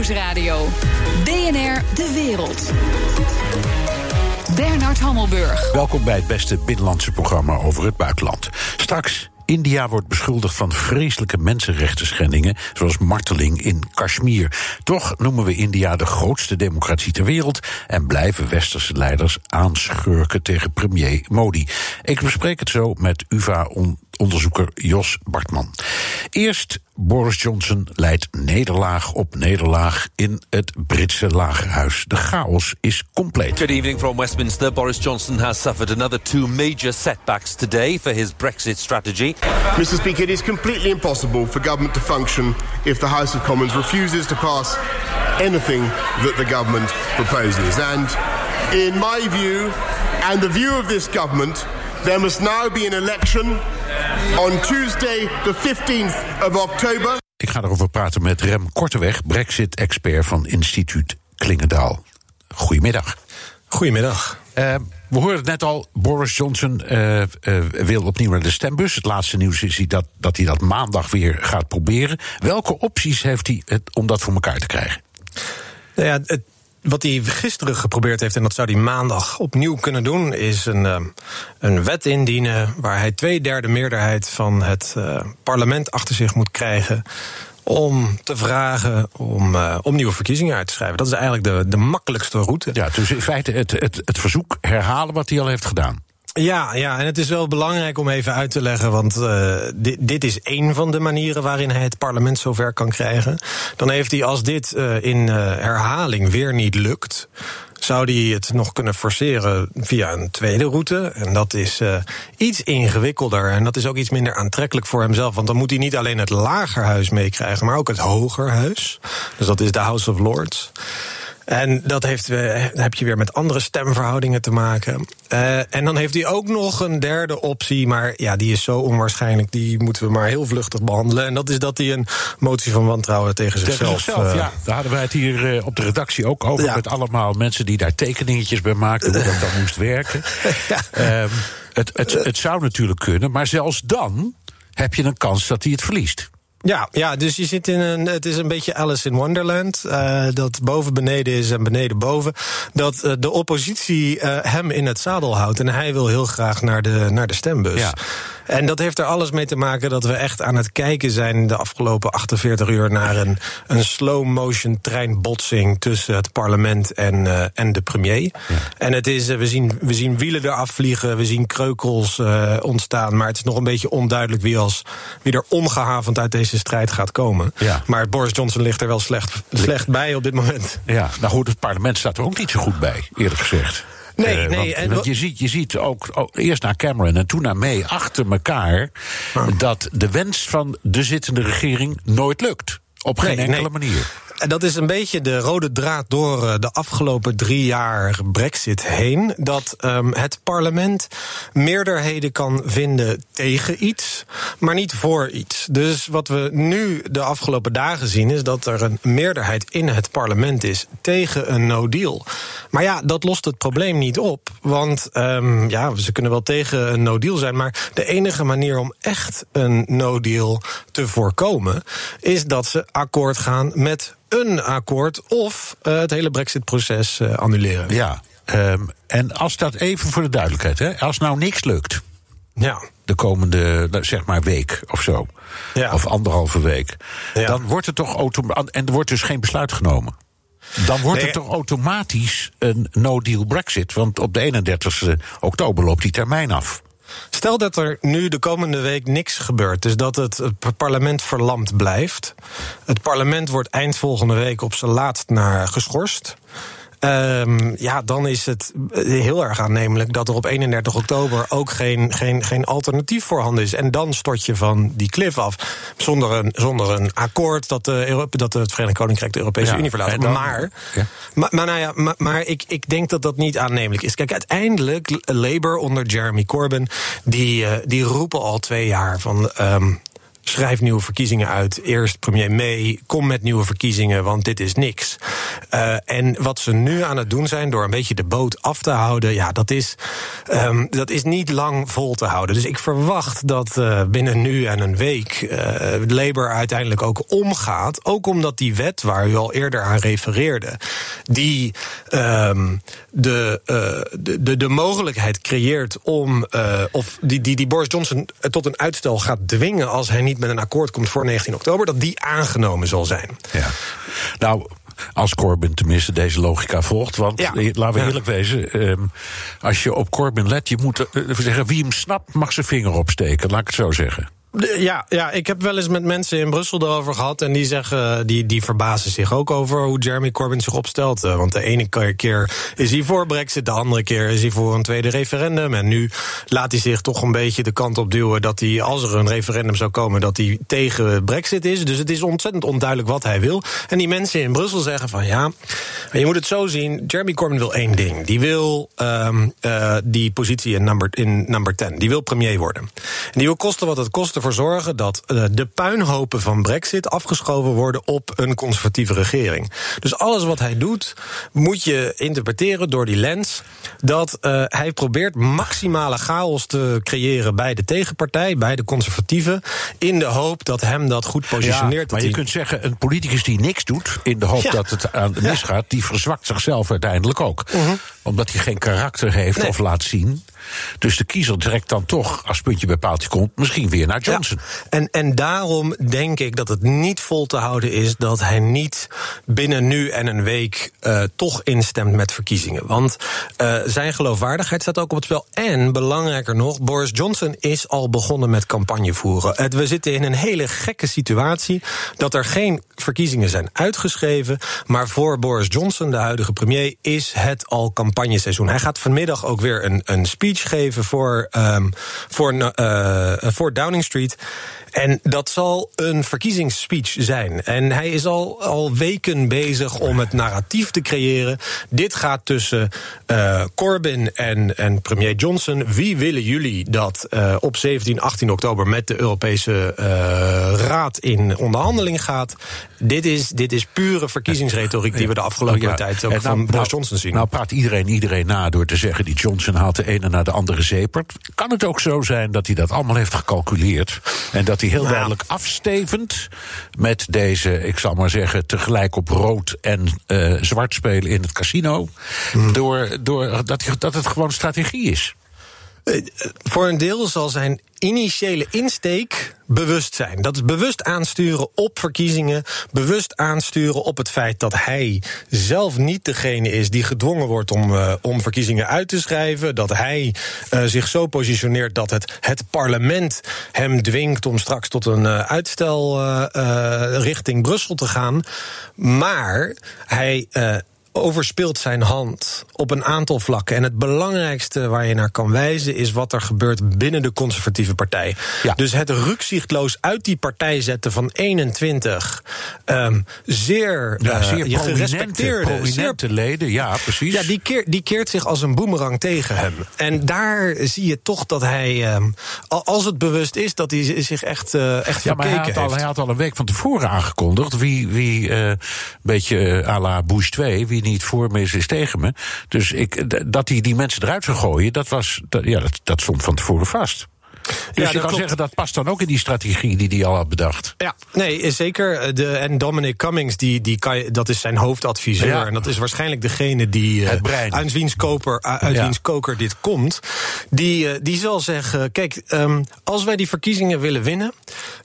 Nieuwsradio. BNR De Wereld. Bernard Hammelburg. Welkom bij het beste binnenlandse programma over het buitenland. Straks. India wordt beschuldigd van vreselijke mensenrechten zoals marteling in Kashmir. Toch noemen we India de grootste democratie ter wereld en blijven westerse leiders aanschurken tegen premier Modi. Ik bespreek het zo met UVA-onderzoeker Jos Bartman. Eerst Boris Johnson leidt nederlaag op nederlaag in het Britse lagerhuis. De chaos is compleet. Good evening from Westminster. Boris Johnson has suffered another two major setbacks today for his Brexit strategy. Mr. Speaker, it is completely impossible for government to function if the House of Commons refuses to pass anything that the government proposes. And in my view, and the view of this government, there must now be an election on Tuesday, the 15th of October. Ik ga erover praten met Rem Korteweg, Brexit-expert van instituut Klingendaal. Goedemiddag. Goedemiddag. Uh, we hoorden het net al, Boris Johnson uh, uh, wil opnieuw naar de stembus. Het laatste nieuws is dat, dat hij dat maandag weer gaat proberen. Welke opties heeft hij het, om dat voor elkaar te krijgen? Nou ja, het, wat hij gisteren geprobeerd heeft, en dat zou hij maandag opnieuw kunnen doen, is een, uh, een wet indienen waar hij twee derde meerderheid van het uh, parlement achter zich moet krijgen. Om te vragen om, uh, om nieuwe verkiezingen uit te schrijven. Dat is eigenlijk de, de makkelijkste route. Ja, dus in feite het, het, het verzoek herhalen wat hij al heeft gedaan. Ja, ja, en het is wel belangrijk om even uit te leggen, want uh, dit, dit, is één van de manieren waarin hij het parlement zover kan krijgen. Dan heeft hij, als dit uh, in uh, herhaling weer niet lukt, zou hij het nog kunnen forceren via een tweede route. En dat is uh, iets ingewikkelder. En dat is ook iets minder aantrekkelijk voor hemzelf. Want dan moet hij niet alleen het lagerhuis meekrijgen, maar ook het hogerhuis. Dus dat is de House of Lords. En dat heeft, heb je weer met andere stemverhoudingen te maken. Uh, en dan heeft hij ook nog een derde optie, maar ja, die is zo onwaarschijnlijk, die moeten we maar heel vluchtig behandelen. En dat is dat hij een motie van wantrouwen tegen zichzelf. Tegen zichzelf, uh, ja. Daar hadden wij het hier uh, op de redactie ook over, ja. met allemaal mensen die daar tekeningetjes bij maakten, hoe dat dan moest werken. ja. um, het, het, het zou natuurlijk kunnen, maar zelfs dan heb je een kans dat hij het verliest. Ja, ja, dus je zit in een. Het is een beetje Alice in Wonderland. Uh, dat boven beneden is en beneden boven. Dat uh, de oppositie uh, hem in het zadel houdt. En hij wil heel graag naar de, naar de stembus. En dat heeft er alles mee te maken dat we echt aan het kijken zijn de afgelopen 48 uur naar een, een slow-motion treinbotsing tussen het parlement en, uh, en de premier. Ja. En het is, uh, we, zien, we zien wielen eraf vliegen, we zien kreukels uh, ontstaan. Maar het is nog een beetje onduidelijk wie, als, wie er ongehavend uit deze strijd gaat komen. Ja. Maar Boris Johnson ligt er wel slecht, slecht bij op dit moment. Ja, nou goed, het parlement staat er ook niet zo goed bij, eerlijk gezegd. Nee, nee. Want, en want je, ziet, je ziet ook, ook, eerst naar Cameron en toen naar May achter elkaar ah. dat de wens van de zittende regering nooit lukt. Op geen nee, enkele nee. manier. Dat is een beetje de rode draad door de afgelopen drie jaar Brexit heen. Dat um, het parlement meerderheden kan vinden tegen iets, maar niet voor iets. Dus wat we nu de afgelopen dagen zien, is dat er een meerderheid in het parlement is tegen een no-deal. Maar ja, dat lost het probleem niet op. Want um, ja, ze kunnen wel tegen een no-deal zijn, maar de enige manier om echt een no-deal te voorkomen, is dat ze akkoord gaan met een akkoord of uh, het hele Brexit-proces uh, annuleren. Ja, um, en als dat even voor de duidelijkheid, hè, als nou niks lukt. Ja. De komende, zeg maar, week of zo. Ja. Of anderhalve week. Ja. Dan wordt er toch automatisch. En er wordt dus geen besluit genomen. Dan wordt nee. het toch automatisch een no-deal Brexit. Want op de 31 oktober loopt die termijn af. Stel dat er nu de komende week niks gebeurt, dus dat het, parlement verlamd blijft. Het parlement wordt eind volgende week op zijn laatst naar geschorst. Um, ja, dan is het heel erg aannemelijk dat er op 31 oktober ook geen, geen, geen alternatief voorhanden is. En dan stort je van die klif af. Zonder een, zonder een akkoord dat, de Europa, dat het Verenigd Koninkrijk de Europese ja, Unie verlaat. Dan, maar, ja. maar, maar, nou ja, maar, maar ik, ik denk dat dat niet aannemelijk is. Kijk, uiteindelijk, Labour onder Jeremy Corbyn, die, uh, die roepen al twee jaar van. Um, schrijf nieuwe verkiezingen uit. Eerst premier May, kom met nieuwe verkiezingen, want dit is niks. Uh, en wat ze nu aan het doen zijn, door een beetje de boot af te houden, ja, dat is, um, dat is niet lang vol te houden. Dus ik verwacht dat uh, binnen nu en een week uh, Labour uiteindelijk ook omgaat. Ook omdat die wet waar u al eerder aan refereerde, die um, de, de, de, de mogelijkheid creëert om, of die, die, die Boris Johnson tot een uitstel gaat dwingen als hij niet met een akkoord komt voor 19 oktober, dat die aangenomen zal zijn. Ja. Nou, als Corbyn tenminste deze logica volgt. Want Ja. laten we Ja. eerlijk wezen, ehm, als je op Corbyn let, je moet eh, zeggen, wie hem snapt, mag zijn vinger opsteken, laat ik het zo zeggen. Ja, ja, ik heb wel eens met mensen in Brussel erover gehad. En die zeggen, die, die verbazen zich ook over hoe Jeremy Corbyn zich opstelt. Eh, Want de ene ke- keer is hij voor Brexit, de andere keer is hij voor een tweede referendum. En nu laat hij zich toch een beetje de kant op duwen dat hij, als er een referendum zou komen, dat hij tegen Brexit is. Dus het is ontzettend onduidelijk wat hij wil. En die mensen in Brussel zeggen van ja, maar je moet het zo zien. Jeremy Corbyn wil één ding. Die wil ehm, eh, die positie in number, in number 10. Die wil premier worden. En die wil kosten wat het kost ervoor zorgen dat eh, de puinhopen van Brexit afgeschoven worden op een conservatieve regering. Dus alles wat hij doet, moet je interpreteren door die lens dat eh, hij probeert maximale chaos te creëren bij de tegenpartij, bij de conservatieven, in de hoop dat hem dat goed positioneert. Ja, maar je kunt zeggen, een politicus die niks doet, in de hoop Ja. dat het aan de misgaat, die verzwakt zichzelf uiteindelijk ook. Omdat hij geen karakter heeft Nee. of laat zien. Dus de kiezer trekt dan toch, als puntje bij paaltje komt, misschien weer naar Johnson. Ja, en, en daarom denk ik dat het niet vol te houden is dat hij niet binnen nu en een week eh, toch instemt met verkiezingen. Want eh, zijn geloofwaardigheid staat ook op het spel. En belangrijker nog, Boris Johnson is al begonnen met campagne voeren. Het, we zitten in een hele gekke situatie dat er geen verkiezingen zijn uitgeschreven. Maar voor Boris Johnson, de huidige premier, is het al campagneseizoen. Hij gaat vanmiddag ook weer een, een speech geven voor, ehm, voor, eh, voor Downing Street. En dat zal een verkiezingsspeech zijn. En hij is al, al weken bezig om het narratief te creëren. Dit gaat tussen eh, Corbyn en, en premier Johnson. Wie willen jullie dat eh, op 17, 18 oktober met de Europese eh, Raad in onderhandeling gaat? Dit is, dit is pure verkiezingsretoriek die we de afgelopen ja. tijd ook En van nou- Boris nou- Johnson zien. Nou praat iedereen iedereen na door te zeggen... die Johnson haalt de ene naar de andere zepert. Kan het ook zo zijn dat hij dat allemaal heeft gecalculeerd... en dat hij heel Nou. duidelijk afstevend met deze, ik zal maar zeggen... tegelijk op rood en eh, zwart spelen in het casino... Hmm. Door, door dat, dat het gewoon strategie is. Voor een deel zal zijn initiële insteek bewust zijn. Dat is bewust aansturen op verkiezingen. Bewust aansturen op het feit dat hij zelf niet degene is die gedwongen wordt om, eh, om verkiezingen uit te schrijven. Dat hij eh, zich zo positioneert dat het, het parlement hem dwingt om straks tot een eh, uitstel richting Brussel te gaan. Maar hij. Overspeelt zijn hand op een aantal vlakken. En het belangrijkste waar je naar kan wijzen is wat er gebeurt binnen de conservatieve partij. Ja. Dus het rukzichtloos uit die partij zetten van 21 ehm, zeer, Ja, eh, prominente, gerespecteerde, zeer prominente leden, ja, precies. ja, die, keert, die keert zich als een boemerang tegen hem. En daar zie je toch dat hij, ehm, al- als het bewust is, dat hij zich echt, eh, echt Ja, maar hij had, al, heeft. hij had al een week van tevoren aangekondigd. Wie, wie eh, een beetje à la Bush 2, wie niet voor me is, is tegen me. Dus ik, dat hij die mensen eruit zou gooien, dat, was, ja, dat, dat stond van tevoren vast. Dus dat je kan klopt. zeggen dat past dan ook in die strategie die hij al had bedacht. Ja, nee, zeker. De, en Dominic Cummings, die, die kan dat is zijn hoofdadviseur. Ja. En dat is waarschijnlijk degene die. eh, Het brein. Uit wiens, koper, uit Ja. wiens koker dit komt. Die, eh, die zal zeggen: kijk, ehm, als wij die verkiezingen willen winnen.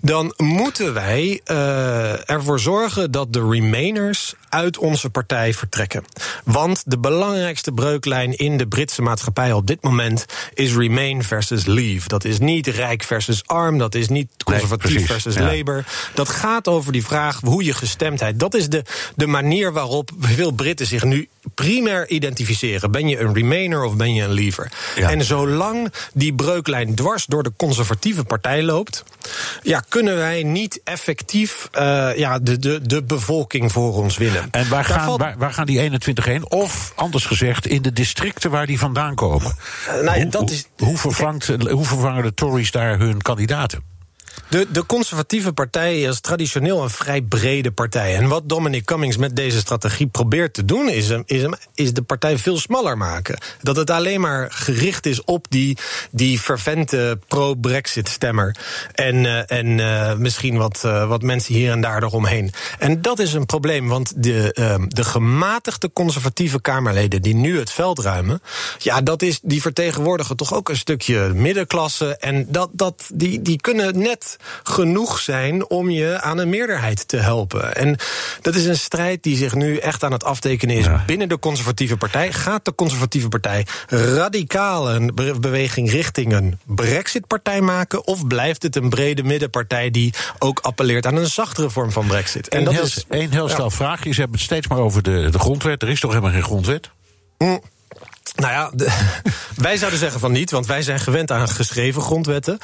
dan moeten wij eh, ervoor zorgen dat de Remainers uit onze partij vertrekken. Want de belangrijkste breuklijn in de Britse maatschappij op dit moment is Remain versus Leave. Dat is niet rijk versus arm, dat is niet conservatief precies, versus ja. Labour. Dat gaat over die vraag hoe je gestemdheid. Dat is de, de manier waarop veel Britten zich nu primair identificeren. Ben je een Remainer of ben je een Leaver? Ja. En zolang die breuklijn dwars door de conservatieve partij loopt, ja, kunnen wij niet effectief eh, ja, de, de, de bevolking voor ons winnen. En waar gaan, valt- waar, waar gaan die 21 heen? Of anders gezegd, in de districten waar die vandaan komen. nou hoe, dat is- hoe, vervangt, hoe vervangen de Tories daar hun kandidaten? De, de conservatieve partij is traditioneel een vrij brede partij. En wat Dominic Cummings met deze strategie probeert te doen, is, hem, is, hem, is de partij veel smaller maken. Dat het alleen maar gericht is op die, die fervente pro-Brexit-stemmer. En, uh, en uh, misschien wat, uh, wat mensen hier en daar eromheen. En dat is een probleem, want de, ehm, de gematigde conservatieve Kamerleden die nu het veld ruimen, ja, dat is, die vertegenwoordigen toch ook een stukje middenklasse. En dat, dat, die, die kunnen net genoeg zijn om je aan een meerderheid te helpen. En dat is een strijd die zich nu echt aan het aftekenen is binnen de conservatieve partij. Gaat de conservatieve partij radicaal een beweging richting een Brexit-partij maken? Of blijft het een brede middenpartij die ook appelleert aan een zachtere vorm van Brexit? En, dat heel, is een heel stel ja. vraagje. Ze hebben het steeds maar over de, de grondwet. Er is toch helemaal geen grondwet? Mm. Nou ja, de, wij zouden zeggen van niet, want wij zijn gewend aan geschreven grondwetten.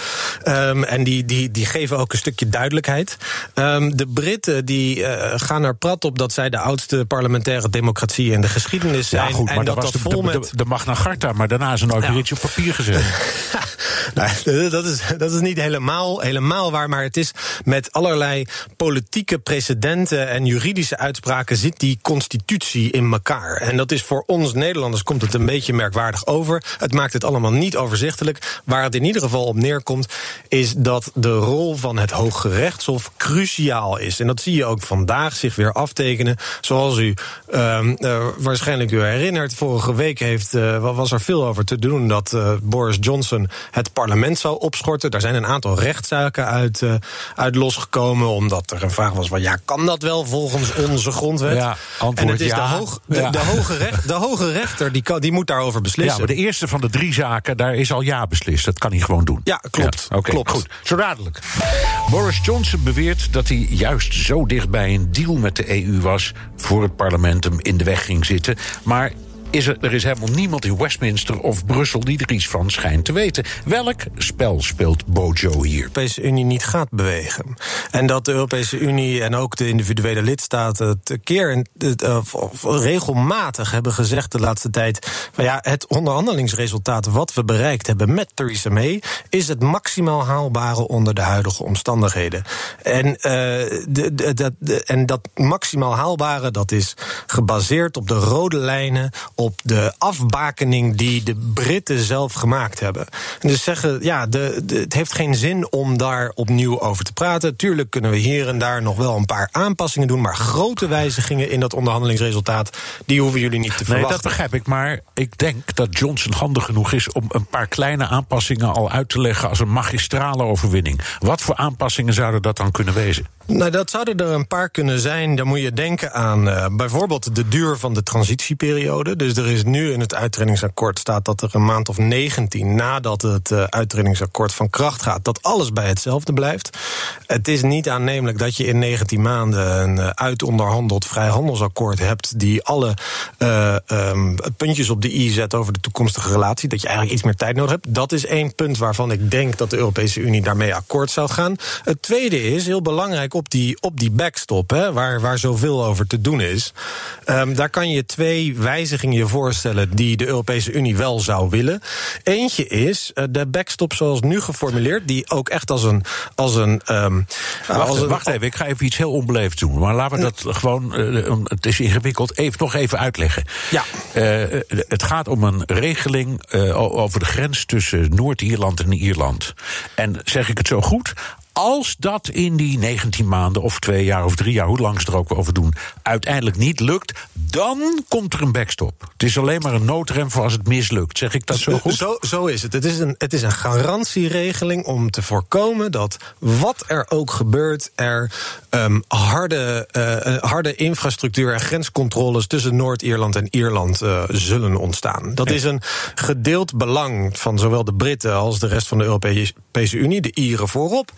Um, en die, die, die geven ook een stukje duidelijkheid. Um, de Britten die uh, gaan er prat op dat zij de oudste parlementaire democratie in de geschiedenis zijn. Ja, goed, maar en dat, dat was dat de, vol de, met. de, de Magna Carta, maar daarna is er Ja. weer iets op papier gezet. nou, dat, is, dat is niet helemaal, helemaal waar, maar het is met allerlei politieke precedenten en juridische uitspraken zit die constitutie in elkaar. En dat is voor ons Nederlanders komt het een beetje merkwaardig over. Het maakt het allemaal niet overzichtelijk. Waar het in ieder geval op neerkomt, is dat de rol van het Hooggerechtshof cruciaal is. En dat zie je ook vandaag zich weer aftekenen. Zoals u um, uh, waarschijnlijk u herinnert, vorige week heeft, uh, was er veel over te doen dat uh, Boris Johnson het zou opschorten. Daar zijn een aantal rechtszaken uit, uh, uit losgekomen, omdat er een vraag was van ja, kan dat wel volgens onze grondwet? Ja, antwoord en het is ja. de, hoog, de, Ja. de, hoge recht, de hoge rechter die, kan, die moet daarover Ja, beslissen. maar de eerste van de drie zaken, daar is al ja beslist. Dat kan hij gewoon doen. Ja, klopt. Oké, klopt. goed. Zo dadelijk. Boris Johnson beweert dat hij juist zo dichtbij een deal met de EU was... voor het parlement hem in de weg ging zitten. Maar is er, er is helemaal niemand in Westminster of Brussel... die er iets van schijnt te weten. Welk spel speelt Bojo hier? Europese Unie niet gaat bewegen. En dat de Europese Unie en ook de individuele lidstaten het keer en uh, regelmatig hebben gezegd de laatste tijd. Van ja, het onderhandelingsresultaat wat we bereikt hebben met Theresa May is het maximaal haalbare onder de huidige omstandigheden. En, de, de, de, de, en dat maximaal haalbare dat is gebaseerd op de rode lijnen, op de afbakening die de Britten zelf gemaakt hebben. En dus zeggen, ja, de, de, het heeft geen zin om daar opnieuw over te praten. Tuurlijk kunnen we hier en daar nog wel een paar aanpassingen doen, maar grote wijzigingen in dat onderhandelingsresultaat, die hoeven jullie niet te Nee, verwachten. dat begrijp ik. Maar ik denk dat Johnson handig genoeg is om een paar kleine aanpassingen al uit te leggen als een magistrale overwinning. Wat voor aanpassingen zouden dat dan kunnen wezen? Nou, dat zouden er een paar kunnen zijn. Dan moet je denken aan uh, bijvoorbeeld de duur van de transitieperiode. Dus er is nu in het uittredingsakkoord staat dat er een maand of 19 nadat het uh, uittredingsakkoord van kracht gaat, dat alles bij hetzelfde blijft. Het is niet aannemelijk dat je in 19 maanden een uh, uitonderhandeld vrijhandelsakkoord hebt die alle um, puntjes op de i zet over de toekomstige relatie. Dat je eigenlijk iets meer tijd nodig hebt. Dat is één punt waarvan ik denk dat de Europese Unie daarmee akkoord zou gaan. Het tweede is heel belangrijk op die, op die backstop, hè, waar, waar zoveel over te doen is. Um, daar kan je twee wijzigingen je voorstellen die de Europese Unie wel zou willen. Eentje is uh, de backstop zoals nu geformuleerd, die ook echt als een. Als een um, wacht, als een, wacht even, ik ga even iets heel onbeleefd doen. Maar laten we dat gewoon, uh, het is ingewikkeld, even, nog even uitleggen. Ja. Uh, het gaat om een regeling over de grens tussen Noord-Ierland en Ierland. En zeg ik het zo goed? Als dat in die 19 maanden of twee jaar of drie jaar, hoe lang ze er ook over doen, uiteindelijk niet lukt, dan komt er een backstop. Het is alleen maar een noodrem voor als het mislukt. Zeg ik dat zo goed? Zo, zo is het. Het is, een, het is een garantieregeling om te voorkomen dat wat er ook gebeurt, er um, harde, uh, harde infrastructuur en grenscontroles tussen Noord-Ierland en Ierland uh, zullen ontstaan. Dat is een gedeeld belang van zowel de Britten als de rest van de Europese Unie, de Ieren voorop.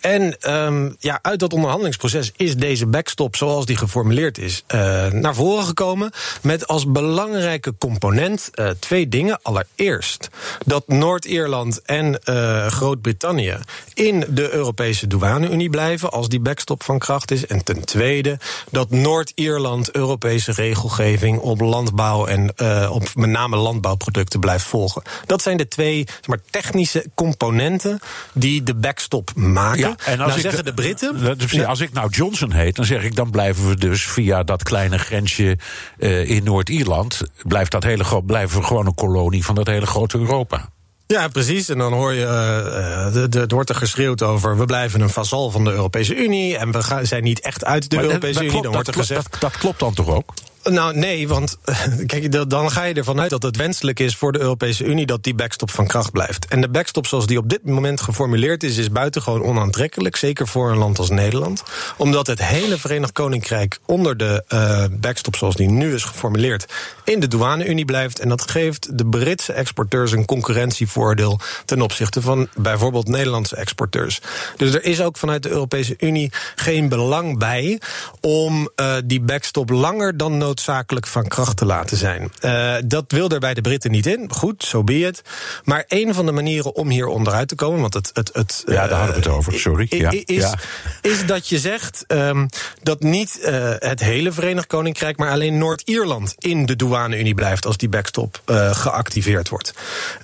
En um, ja, uit dat onderhandelingsproces is deze backstop, zoals die geformuleerd is, uh, naar voren gekomen. Met als belangrijke component uh, twee dingen. Allereerst dat Noord-Ierland en uh, Groot-Brittannië in de Europese douane-Unie blijven als die backstop van kracht is. En ten tweede dat Noord-Ierland Europese regelgeving op landbouw en op met name landbouwproducten blijft volgen. Dat zijn de twee zeg maar, technische componenten die de backstop maken maken. Ja, en als nou ik zeggen de Britten... Als ik nou Johnson heet, dan zeg ik dan blijven we dus via dat kleine grensje eh, in Noord-Ierland. Blijft dat hele blijven we gewoon een kolonie van dat hele grote Europa. Ja, precies. En dan hoor je, eh, eh, de, de, er wordt er geschreeuwd over... we blijven een vazal van de Europese Unie... en we gaan, zijn niet echt uit de Maar Europese dat Unie. klopt- Dan wordt er dat, gezegd... dat klopt dan toch ook? Nou, nee, want kijk, da- dan ga je ervan uit dat het wenselijk is voor de Europese Unie dat die backstop van kracht blijft. En de backstop zoals die op dit moment geformuleerd is, is buitengewoon onaantrekkelijk. Zeker voor een land als Nederland. Omdat het hele Verenigd Koninkrijk onder de eh, backstop zoals die nu is geformuleerd in de douane-Unie blijft. En dat geeft de Britse exporteurs een concurrentievoordeel ten opzichte van bijvoorbeeld Nederlandse exporteurs. Dus er is ook vanuit de Europese Unie geen belang bij om eh, die backstop langer dan noodzakelijk van kracht te laten zijn. Eh, dat wil er bij de Britten niet in. Goed, zo be het. Maar een van de manieren om hier onderuit te komen, want het. het, het Ja, daar hadden we het eh, over, sorry. Ja, Is, ja. is dat je zegt ehm, dat niet eh, het hele Verenigd Koninkrijk, maar alleen Noord-Ierland in de douane-Unie blijft als die backstop eh, geactiveerd wordt.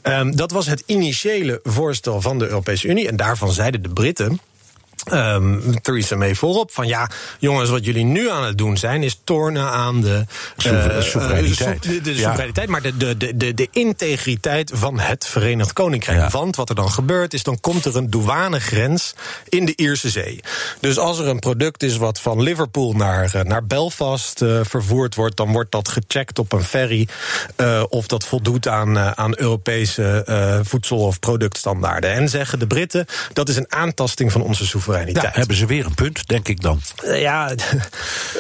Ehm, dat was het initiële voorstel van de Europese Unie. En daarvan zeiden de Britten. Ehm, Theresa May voorop van ja, jongens, wat jullie nu aan het doen zijn, is tornen aan de Soever- eh, soevereiniteit. eh, de, de Ja. soevereiniteit, maar de, de, de, de, de integriteit van het Verenigd Koninkrijk. Ja. Want wat er dan gebeurt, is dan komt er een douanegrens in de Ierse Zee. Dus als er een product is wat van Liverpool naar, eh, naar Belfast eh, vervoerd wordt, dan wordt dat gecheckt op een ferry eh, of dat voldoet aan, eh, aan Europese eh, voedsel- of productstandaarden. En zeggen de Britten, dat is een aantasting van onze Ja, soevereiniteit. hebben ze weer een punt, denk ik dan. Eh, Ja,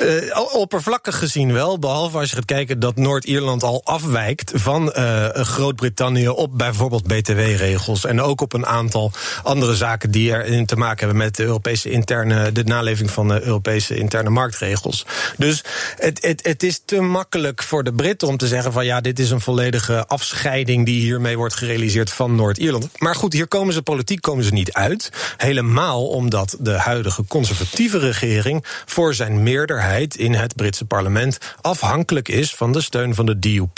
eh, oppervlakkig gezien wel. Behalve als je gaat kijken dat Noord-Ierland al afwijkt van eh, Groot-Brittannië op bijvoorbeeld BTW-regels. En ook op een aantal andere zaken die erin te maken hebben met de Europese interne, de naleving van de Europese interne marktregels. Dus het, het, het is te makkelijk voor de Britten om te zeggen van ja, dit is een volledige afscheiding die hiermee wordt gerealiseerd van Noord-Ierland. Maar goed, hier komen ze politiek komen ze niet uit. Helemaal omdat de huidige conservatieve regering voor zijn meerderheid in het Britse parlement afhankelijk is van de steun van de DUP.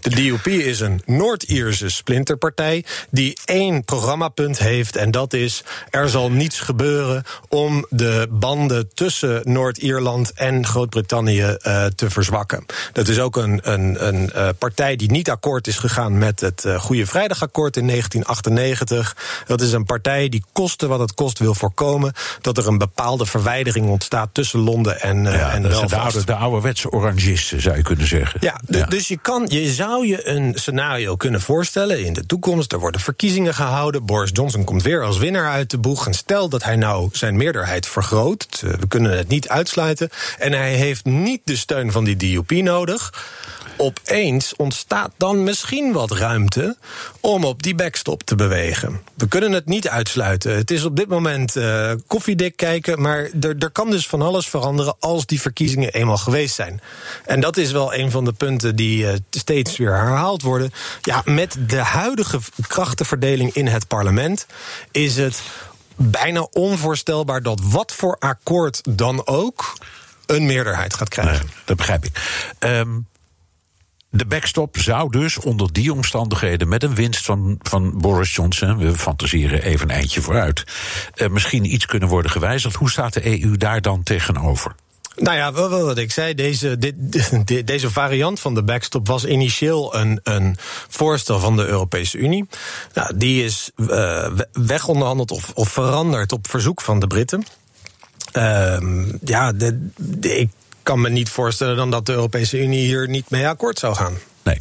De DUP is een Noord-Ierse splinterpartij die één programmapunt heeft en dat is er zal niets gebeuren om de banden tussen Noord-Ierland en Groot-Brittannië eh, te verzwakken. Dat is ook een, een, een eh, partij die niet akkoord is gegaan met het eh, Goede Vrijdagakkoord in 1998. Dat is een partij die koste wat het kost wil voorkomen dat er een bepaalde verwijdering ontstaat tussen Londen en, eh Ja, en de, oude, de ouderwetse orangisten, zou je kunnen zeggen. Ja, du- dus je, kan, je zou je een scenario kunnen voorstellen in de toekomst. Er worden verkiezingen gehouden. Boris Johnson komt weer als winnaar uit de boeg. En stel dat hij nou zijn meerderheid vergroot. eh, We kunnen het niet uitsluiten. En hij heeft niet de steun van die DUP nodig. Opeens ontstaat dan misschien wat ruimte om op die backstop te bewegen. We kunnen het niet uitsluiten. Het is op dit moment eh, koffiedik kijken, maar er, kan dus van alles veranderen als die verkiezingen eenmaal geweest zijn. En dat is wel een van de punten die eh, steeds weer herhaald worden. Ja, met de huidige krachtenverdeling in het parlement is het bijna onvoorstelbaar dat wat voor akkoord dan ook een meerderheid gaat krijgen. Dat begrijp ik. Ehm, de backstop zou dus onder die omstandigheden met een winst van, van Boris Johnson, we fantaseren even een eindje vooruit, eh, misschien iets kunnen worden gewijzigd. Hoe staat de EU daar dan tegenover? Nou ja, wat ik zei, deze, dit, deze variant van de backstop was initieel een, een voorstel van de Europese Unie. Nou, die is eh, we- wegonderhandeld of, of veranderd op verzoek van de Britten. Ehm, ja, de, de- ik kan me niet voorstellen dan dat de Europese Unie hier niet mee akkoord zou gaan. Nee.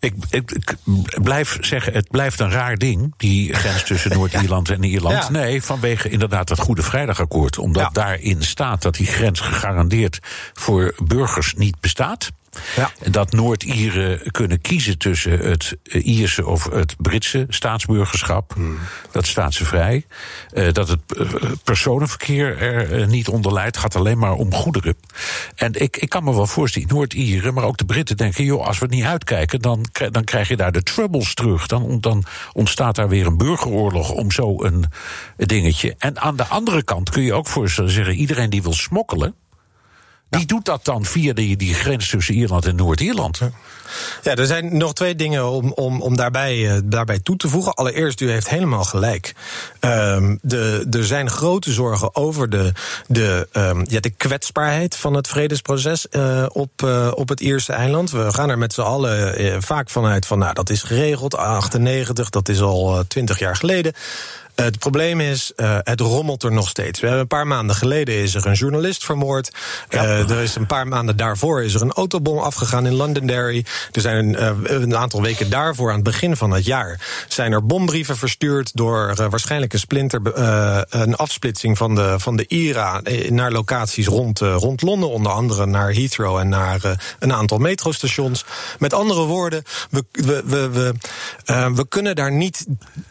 Ik, ik, ik blijf zeggen, het blijft een raar ding, die grens tussen Noord-Ierland en Ierland. Ja. Nee, vanwege inderdaad dat Goede Vrijdagakkoord. Omdat Ja. daarin staat dat die grens gegarandeerd voor burgers niet bestaat. Ja. Dat Noord-Ieren kunnen kiezen tussen het eh, Ierse of het Britse staatsburgerschap. Hmm. Dat staat ze vrij. Eh, dat het eh, personenverkeer er niet onder leidt. gaat alleen maar om goederen. En ik, ik kan me wel voorstellen, Noord-Ieren, maar ook de Britten denken: joh, als we het niet uitkijken, dan, dan krijg je daar de troubles terug. Dan, dan ontstaat daar weer een burgeroorlog om zo een dingetje. En aan de andere kant kun je ook voorstellen zeggen: iedereen die wil smokkelen Die doet dat dan via die, die grens tussen Ierland en Noord-Ierland. Ja, er zijn nog twee dingen om, om, om daarbij, uh, daarbij toe te voegen. Allereerst, u heeft helemaal gelijk. Um, de, er zijn grote zorgen over de, de, um, ja, de kwetsbaarheid van het vredesproces uh, op, uh, op het Ierse eiland. We gaan er met z'n allen vaak vanuit van, nou, dat is geregeld, 98, dat is al twintig jaar geleden. Het probleem is, uh, het rommelt er nog steeds. We hebben een paar maanden geleden is er een journalist vermoord. Ja. Uh, er is een paar maanden daarvoor is er een autobom afgegaan in Londonderry. Er zijn uh, een aantal weken daarvoor, aan het begin van het jaar, zijn er bombrieven verstuurd door waarschijnlijk een splinter, een afsplitsing van de, van de IRA naar locaties rond, rond Londen, onder andere naar Heathrow en naar een aantal metrostations. Met andere woorden, we, we, we, we, we kunnen daar niet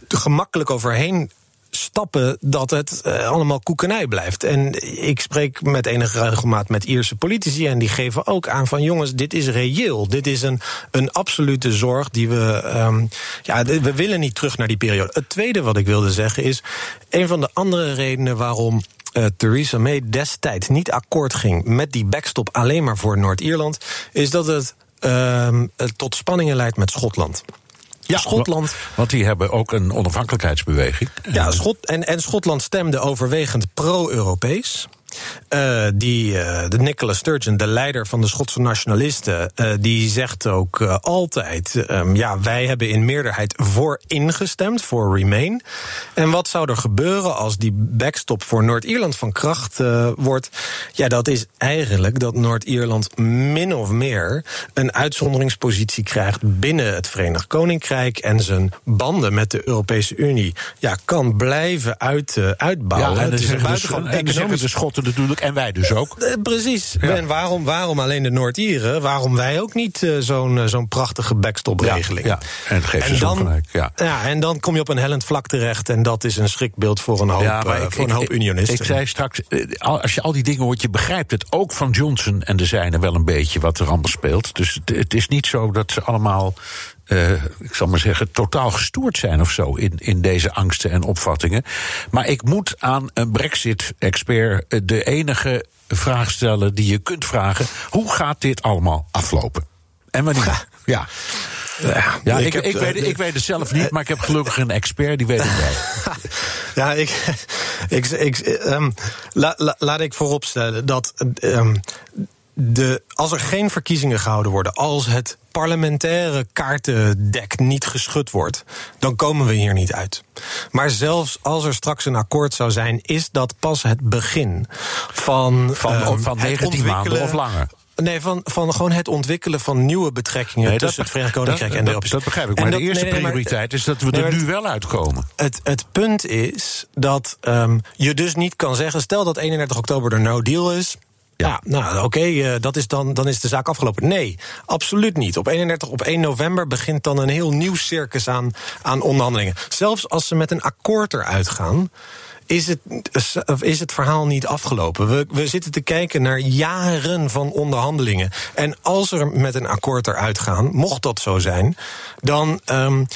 gemakkelijk overheen stappen dat het uh, allemaal koekenij blijft. En ik spreek met enige regelmaat met Ierse politici en die geven ook aan van jongens, dit is reëel. Dit is een, een absolute zorg die we. Um, ja, we willen niet terug naar die periode. Het tweede wat ik wilde zeggen is. Een van de andere redenen waarom. Uh, Theresa May destijds niet akkoord ging met die backstop alleen maar voor Noord-Ierland, is dat het uh, tot spanningen leidt met Schotland. Ja, Schotland. Want die hebben ook een onafhankelijkheidsbeweging. Ja, Schot en, en Schotland stemde overwegend pro-Europees. Uh, die, uh, de Nicola Sturgeon, de leider van de Schotse nationalisten, uh, die zegt ook altijd: um, ja, wij hebben in meerderheid voor ingestemd, voor Remain. En wat zou er gebeuren als die backstop voor Noord-Ierland van kracht wordt? Ja, dat is eigenlijk dat Noord-Ierland min of meer een uitzonderingspositie krijgt binnen het Verenigd Koninkrijk en zijn banden met de Europese Unie ja, kan blijven uit, uitbouwen. Ja, en het is een buitengewoon economisch. De Schotten natuurlijk, en wij dus ook. Uh, precies. Ja. En waarom, waarom alleen de Noord-Ieren? Waarom wij ook niet uh, zo'n uh, zo'n prachtige backstop-regeling? Ja, ja, en geef ze dan, gelijk. Ja. ja, en dan kom je op een hellend vlak terecht. En dat is een schrikbeeld voor een hoop, ja, ik, voor een hoop unionisten. Ik zei straks, als je al die dingen hoort, je begrijpt het ook van Johnson en de zijnen wel een beetje wat er allemaal speelt. Dus het, het is niet zo dat ze allemaal uh, ik zal maar zeggen, totaal gestoord zijn of zo in, in deze angsten en opvattingen. Maar ik moet aan een Brexit-expert de enige vraag stellen die je kunt vragen: hoe gaat dit allemaal aflopen? En wanneer? Ja. Ja, ja ik, ik, heb, ik, weet, ik weet het zelf niet, maar ik heb gelukkig een expert die weet het wel. Ja, ik, ik, ik um, la, la, laat ik vooropstellen dat um, de, als er geen verkiezingen gehouden worden, als het parlementaire kaartendek niet geschud wordt, dan komen we hier niet uit. Maar zelfs als er straks een akkoord zou zijn, is dat pas het begin van. Van, um, van 19 maanden of langer. Nee, van, van gewoon het ontwikkelen van nieuwe betrekkingen nee, tussen het Verenigd Koninkrijk dat, en de Europese Dat begrijp ik. Maar dat, de eerste nee, nee, prioriteit is dat we er nu wel uitkomen. Het, het punt is dat um, je dus niet kan zeggen. Stel dat 31 oktober er no deal is. Ja, nou oké, uh, dat is dan, dan is de zaak afgelopen. Nee, absoluut niet. Op 31, op 1 november begint dan een heel nieuw circus aan, aan onderhandelingen. Zelfs als ze met een akkoord eruit gaan is het, is het verhaal niet afgelopen. We, we zitten te kijken naar jaren van onderhandelingen. En als er met een akkoord eruit gaan, mocht dat zo zijn, dan um,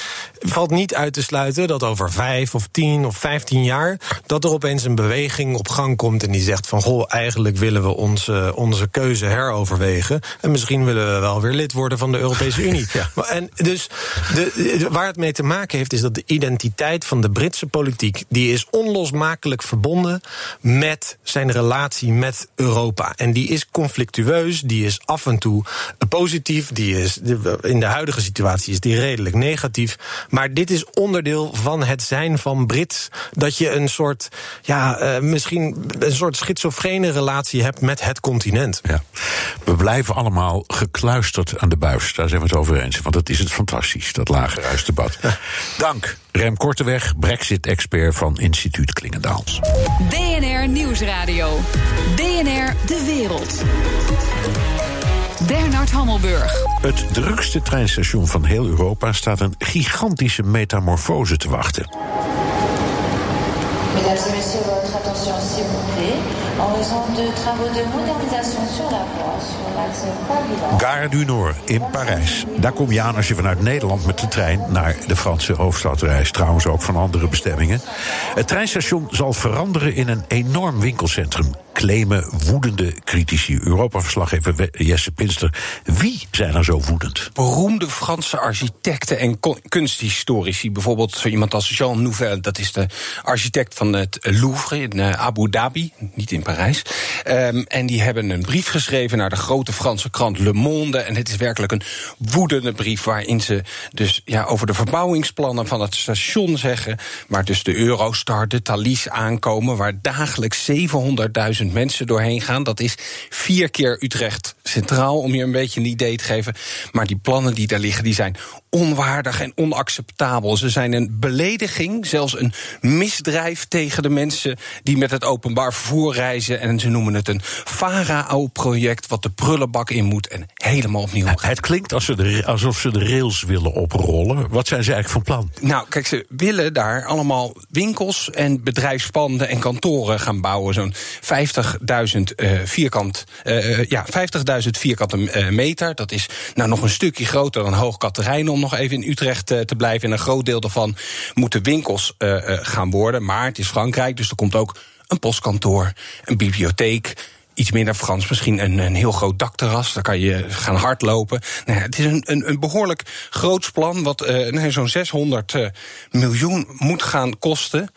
valt niet uit te sluiten dat over vijf of tien of vijftien jaar dat er opeens een beweging op gang komt en die zegt van goh, eigenlijk willen we onze, onze keuze heroverwegen. En misschien willen we wel weer lid worden van de Europese Unie. ja. En dus de, waar het mee te maken heeft, is dat de identiteit van de Britse politiek die is onlosmakelijk onlosmakelijk verbonden met zijn relatie met Europa. En die is conflictueus, die is af en toe positief, die is in de huidige situatie is die redelijk negatief. Maar dit is onderdeel van het zijn van Brits. Dat je een soort, ja, uh, misschien een soort schizofrene relatie hebt met het continent. Ja. We blijven allemaal gekluisterd aan de buis. Daar zijn we het over eens. Want dat is het fantastisch, dat lagerhuisdebat. Dank. Rem Korteweg, Brexit-expert van Instituut Klingendaals. BNR Nieuwsradio. BNR De Wereld. Bernard Hammelburg. Het drukste treinstation van heel Europa staat een gigantische metamorfose te wachten. Mesdames et messieurs, votre attention s'il vous plaît. En raison de travaux de modernisation sur la voie, sur l'axe Paris. Gare du Nord in Parijs. Daar kom je aan als je vanuit Nederland met de trein naar de Franse hoofdstad reist. Trouwens ook van andere bestemmingen. Het treinstation zal veranderen in een enorm winkelcentrum. Claimen woedende critici. Europa-verslaggever Jesse Pinster. Wie zijn er zo woedend? Beroemde Franse architecten en kunsthistorici. Bijvoorbeeld zo iemand als Jean Nouvel, dat is de architect van het Louvre in eh, Abu Dhabi, niet in Parijs. Um, en die hebben een brief geschreven naar de grote Franse krant Le Monde. En het is werkelijk een woedende brief waarin ze dus ja, over de verbouwingsplannen van het station zeggen. Waar dus de Eurostar, de Thalys aankomen, waar dagelijks 700.000 mensen doorheen gaan. Dat is vier keer Utrecht Centraal, om je een beetje een idee te geven. Maar die plannen die daar liggen, die zijn onwaardig en onacceptabel. Ze zijn een belediging, zelfs een misdrijf tegen de mensen die met het openbaar vervoer reizen. En ze noemen het een farao-project wat de prullenbak in moet en helemaal opnieuw gaat. Het klinkt alsof ze, de, alsof ze de rails willen oprollen. Wat zijn ze eigenlijk van plan? Nou, kijk, ze willen daar allemaal winkels en bedrijfspanden en kantoren gaan bouwen. Zo'n 50.000 uh, vierkant, uh, ja, 50.000 vierkante meter. Dat is nou nog een stukje groter dan Hoog Katerijnen nog even in Utrecht uh, te blijven. En een groot deel daarvan moeten winkels uh, uh, gaan worden. Maar het is Frankrijk, dus er komt ook een postkantoor, een bibliotheek iets minder Frans, misschien een, een heel groot dakterras. Daar kan je gaan hardlopen. Nou het is een, een, een behoorlijk groots plan, wat zo'n 600 uh, miljoen moet gaan kosten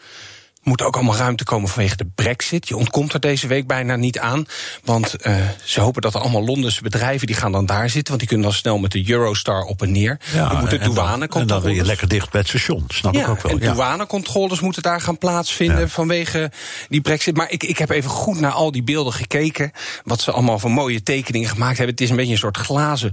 moet ook allemaal ruimte komen vanwege de brexit. Je ontkomt er deze week bijna niet aan. Want uh, ze hopen dat er allemaal Londense bedrijven... die gaan dan daar zitten, want die kunnen dan snel met de Eurostar op en neer. Ja, dan moeten douanecontroles... En dan je lekker dicht bij het station, snap ja, ik ook wel. En ja. douanecontroles moeten daar gaan plaatsvinden ja. vanwege die brexit. Maar ik, ik heb even goed naar al die beelden gekeken. Wat ze allemaal voor mooie tekeningen gemaakt hebben. Het is een beetje een soort glazen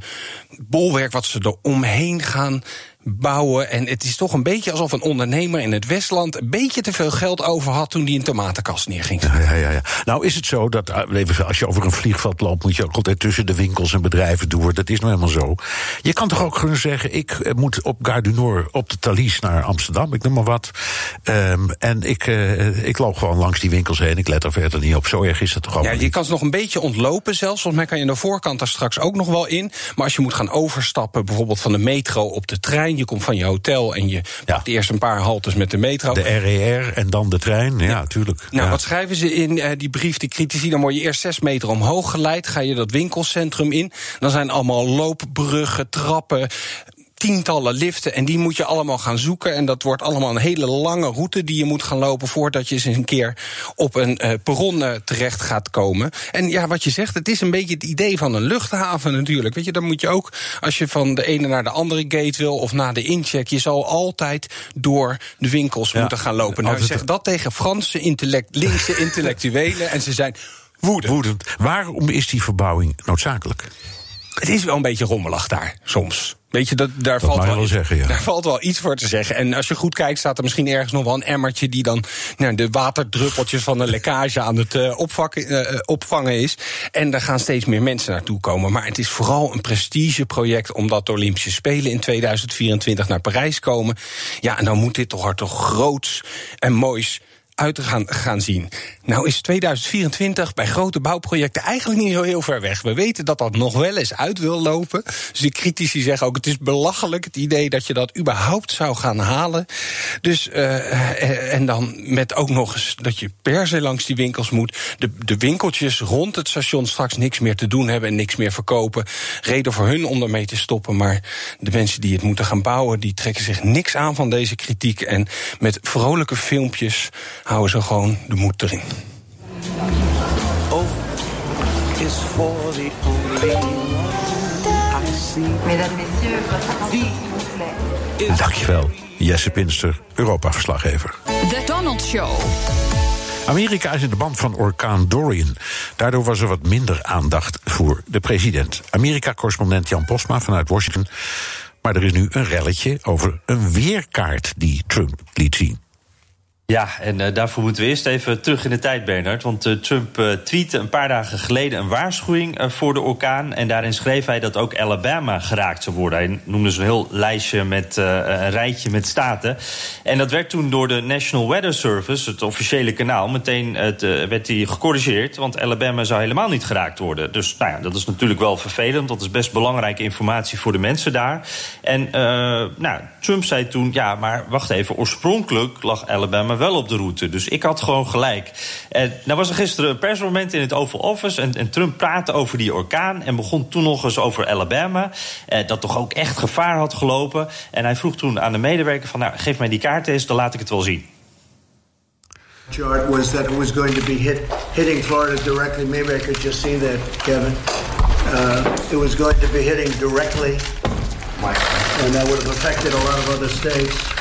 bolwerk wat ze er omheen gaan bouwen. En het is toch een beetje alsof een ondernemer in het Westland een beetje te veel geld over had toen hij een tomatenkast neerging. Ja, ja, ja, ja. Nou is het zo dat als je over een vliegveld loopt, moet je ook altijd tussen de winkels en bedrijven door. Dat is nou helemaal zo. Je kan toch ook kunnen zeggen: ik moet op Gare du Nord op de Thalys naar Amsterdam, ik noem maar wat. Um, en ik, uh, ik loop gewoon langs die winkels heen. Ik let er verder niet op. Zo erg is dat toch ook. Ja, je kan ze nog een beetje ontlopen zelfs. Volgens mij kan je aan de voorkant daar straks ook nog wel in. Maar als je moet gaan overstappen, bijvoorbeeld van de metro op de trein. Je komt van je hotel en je ja. pakt eerst een paar haltes met de metro. De RER en dan de trein, ja, natuurlijk. Nou, ja. wat schrijven ze in uh, die brief, die critici? Dan word je eerst zes meter omhoog geleid, ga je dat winkelcentrum in. Dan zijn allemaal loopbruggen, trappen tientallen liften en die moet je allemaal gaan zoeken. En dat wordt allemaal een hele lange route die je moet gaan lopen voordat je eens een keer op een uh, perron uh, terecht gaat komen. En ja, wat je zegt, het is een beetje het idee van een luchthaven natuurlijk. Weet je, dan moet je ook, als je van de ene naar de andere gate wil of naar de incheck, je zal altijd door de winkels ja, moeten gaan lopen. Nou, zeg dat tegen Franse intellect, linkse intellectuelen en ze zijn woedend. woedend. Waarom is die verbouwing noodzakelijk? Het is wel een beetje rommelig daar, soms. Weet je, dat, daar, dat valt wel, wel zeggen, ja. daar valt wel iets voor te zeggen. En als je goed kijkt, staat er misschien ergens nog wel een emmertje... die dan nou, de waterdruppeltjes van een lekkage aan het uh, opvakken, uh, opvangen is. En daar gaan steeds meer mensen naartoe komen. Maar het is vooral een prestigeproject... omdat de Olympische Spelen in 2024 naar Parijs komen. Ja, en dan moet dit toch, toch groots en moois uit te gaan, gaan zien. Nou is 2024 bij grote bouwprojecten eigenlijk niet zo heel ver weg. We weten dat dat nog wel eens uit wil lopen. Dus de critici zeggen ook: het is belachelijk het idee dat je dat überhaupt zou gaan halen. Dus, uh, en dan met ook nog eens dat je per se langs die winkels moet. De, de winkeltjes rond het station straks niks meer te doen hebben en niks meer verkopen. Reden voor hun om ermee te stoppen. Maar de mensen die het moeten gaan bouwen, die trekken zich niks aan van deze kritiek. En met vrolijke filmpjes houden ze gewoon de moed erin. Oh, is for the only I see. Dankjewel, Jesse Pinster, Europa-verslaggever. The Donald Show. Amerika is in de band van orkaan Dorian. Daardoor was er wat minder aandacht voor de president. Amerika-correspondent Jan Posma vanuit Washington. Maar er is nu een relletje over een weerkaart die Trump liet zien. Ja, en uh, daarvoor moeten we eerst even terug in de tijd, Bernard. Want uh, Trump uh, tweette een paar dagen geleden een waarschuwing voor de orkaan. En daarin schreef hij dat ook Alabama geraakt zou worden. Hij noemde zo'n heel lijstje met een rijtje met staten. En dat werd toen door de National Weather Service, het officiële kanaal, meteen werd hij gecorrigeerd. Want Alabama zou helemaal niet geraakt worden. Dus nou ja, dat is natuurlijk wel vervelend. Dat is best belangrijke informatie voor de mensen daar. En nou, Trump zei toen: ja, maar wacht even, oorspronkelijk lag Alabama wel op de route. Dus ik had gewoon gelijk. En nou was er gisteren een persmoment in het Oval Office. En, en Trump praatte over die orkaan. En begon toen nog eens over Alabama. Eh, dat toch ook echt gevaar had gelopen. En hij vroeg toen aan de medewerker: van, nou, geef mij die kaart eens, dan laat ik het wel zien. chart was that it was going to be hit, hitting Florida directly. Maybe I could just see that, Kevin. Uh, it was going to be hitting directly, and that would have affected a lot of other states.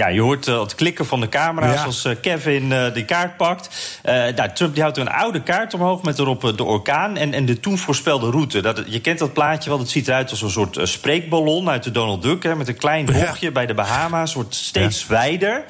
Ja, je hoort uh, het klikken van de camera's Ja. als uh, Kevin uh, die kaart pakt. Nou, Trump die houdt een oude kaart omhoog met erop de orkaan en, en de toen voorspelde route. Dat, je kent dat plaatje wel, dat ziet eruit als een soort spreekballon uit de Donald Duck. Hè, met een klein bochtje bij de Bahama's, wordt steeds wijder.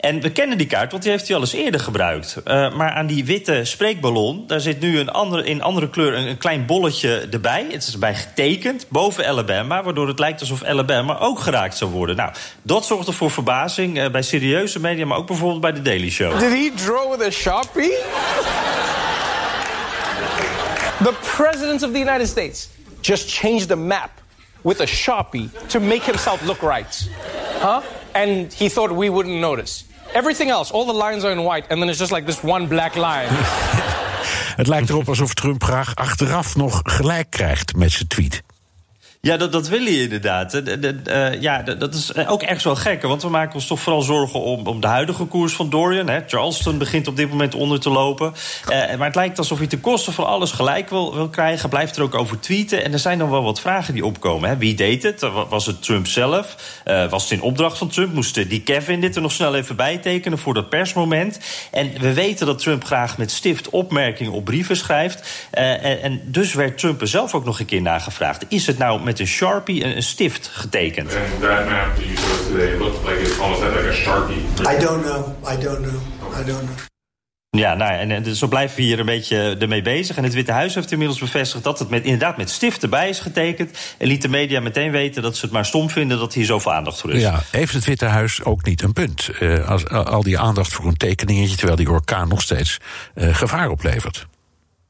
En we kennen die kaart, want die heeft hij al eens eerder gebruikt. Uh, maar aan die witte spreekballon, daar zit nu een andere, in andere kleur een, een klein bolletje erbij. Het is erbij getekend, boven Alabama, waardoor het lijkt alsof Alabama ook geraakt zou worden. Nou, dat zorgde voor verbazing uh, bij serieuze media, maar ook bijvoorbeeld bij de Daily Show. Did he draw with a Sharpie? the President of the United States just changed the map with a Sharpie to make himself look right. Huh? And he thought we wouldn't notice. Everything else, all the lines are in white, and then it's just like this one black line. Het lijkt erop alsof Trump graag achteraf nog gelijk krijgt met zijn tweet. Ja, dat, dat wil hij inderdaad. De, de, uh, ja, de, dat is ook ergens wel gek. Want we maken ons toch vooral zorgen om, om de huidige koers van Dorian. Hè. Charleston begint op dit moment onder te lopen. Uh, maar het lijkt alsof hij ten koste van alles gelijk wil, wil krijgen. Blijft er ook over tweeten. En er zijn dan wel wat vragen die opkomen. Hè. Wie deed het? Was het Trump zelf? Was het in opdracht van Trump? Moest die Kevin dit er nog snel even bij tekenen voor dat persmoment? En we weten dat Trump graag met stift opmerkingen op brieven schrijft. En, en dus werd Trump er zelf ook nog een keer nagevraagd. Is het nou met een Sharpie en een stift getekend. That map that you showed today looked like it almost had like a Sharpie. I don't know. I don't know. I don't know. Ja, nou, en, en zo blijven we hier een beetje ermee bezig. En het Witte Huis heeft inmiddels bevestigd dat het met, inderdaad met stift erbij is getekend. En liet de media meteen weten dat ze het maar stom vinden dat hier zoveel aandacht voor is. Ja, heeft het Witte Huis ook niet een punt? Uh, als, al die aandacht voor een tekeningetje, terwijl die orkaan nog steeds uh, gevaar oplevert.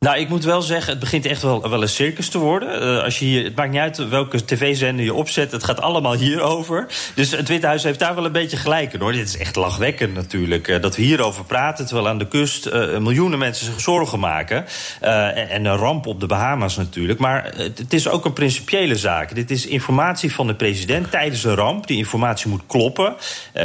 Nou, ik moet wel zeggen, het begint echt wel, wel een circus te worden. Uh, als je hier, het maakt niet uit welke tv-zender je opzet, het gaat allemaal hierover. Dus het Witte Huis heeft daar wel een beetje gelijk in, hoor. Dit is echt lachwekkend natuurlijk, uh, dat we hierover praten... terwijl aan de kust uh, miljoenen mensen zich zorgen maken. En, en, een ramp op de Bahama's natuurlijk. Maar het is ook een principiële zaak. Dit is informatie van de president tijdens een ramp. Die informatie moet kloppen.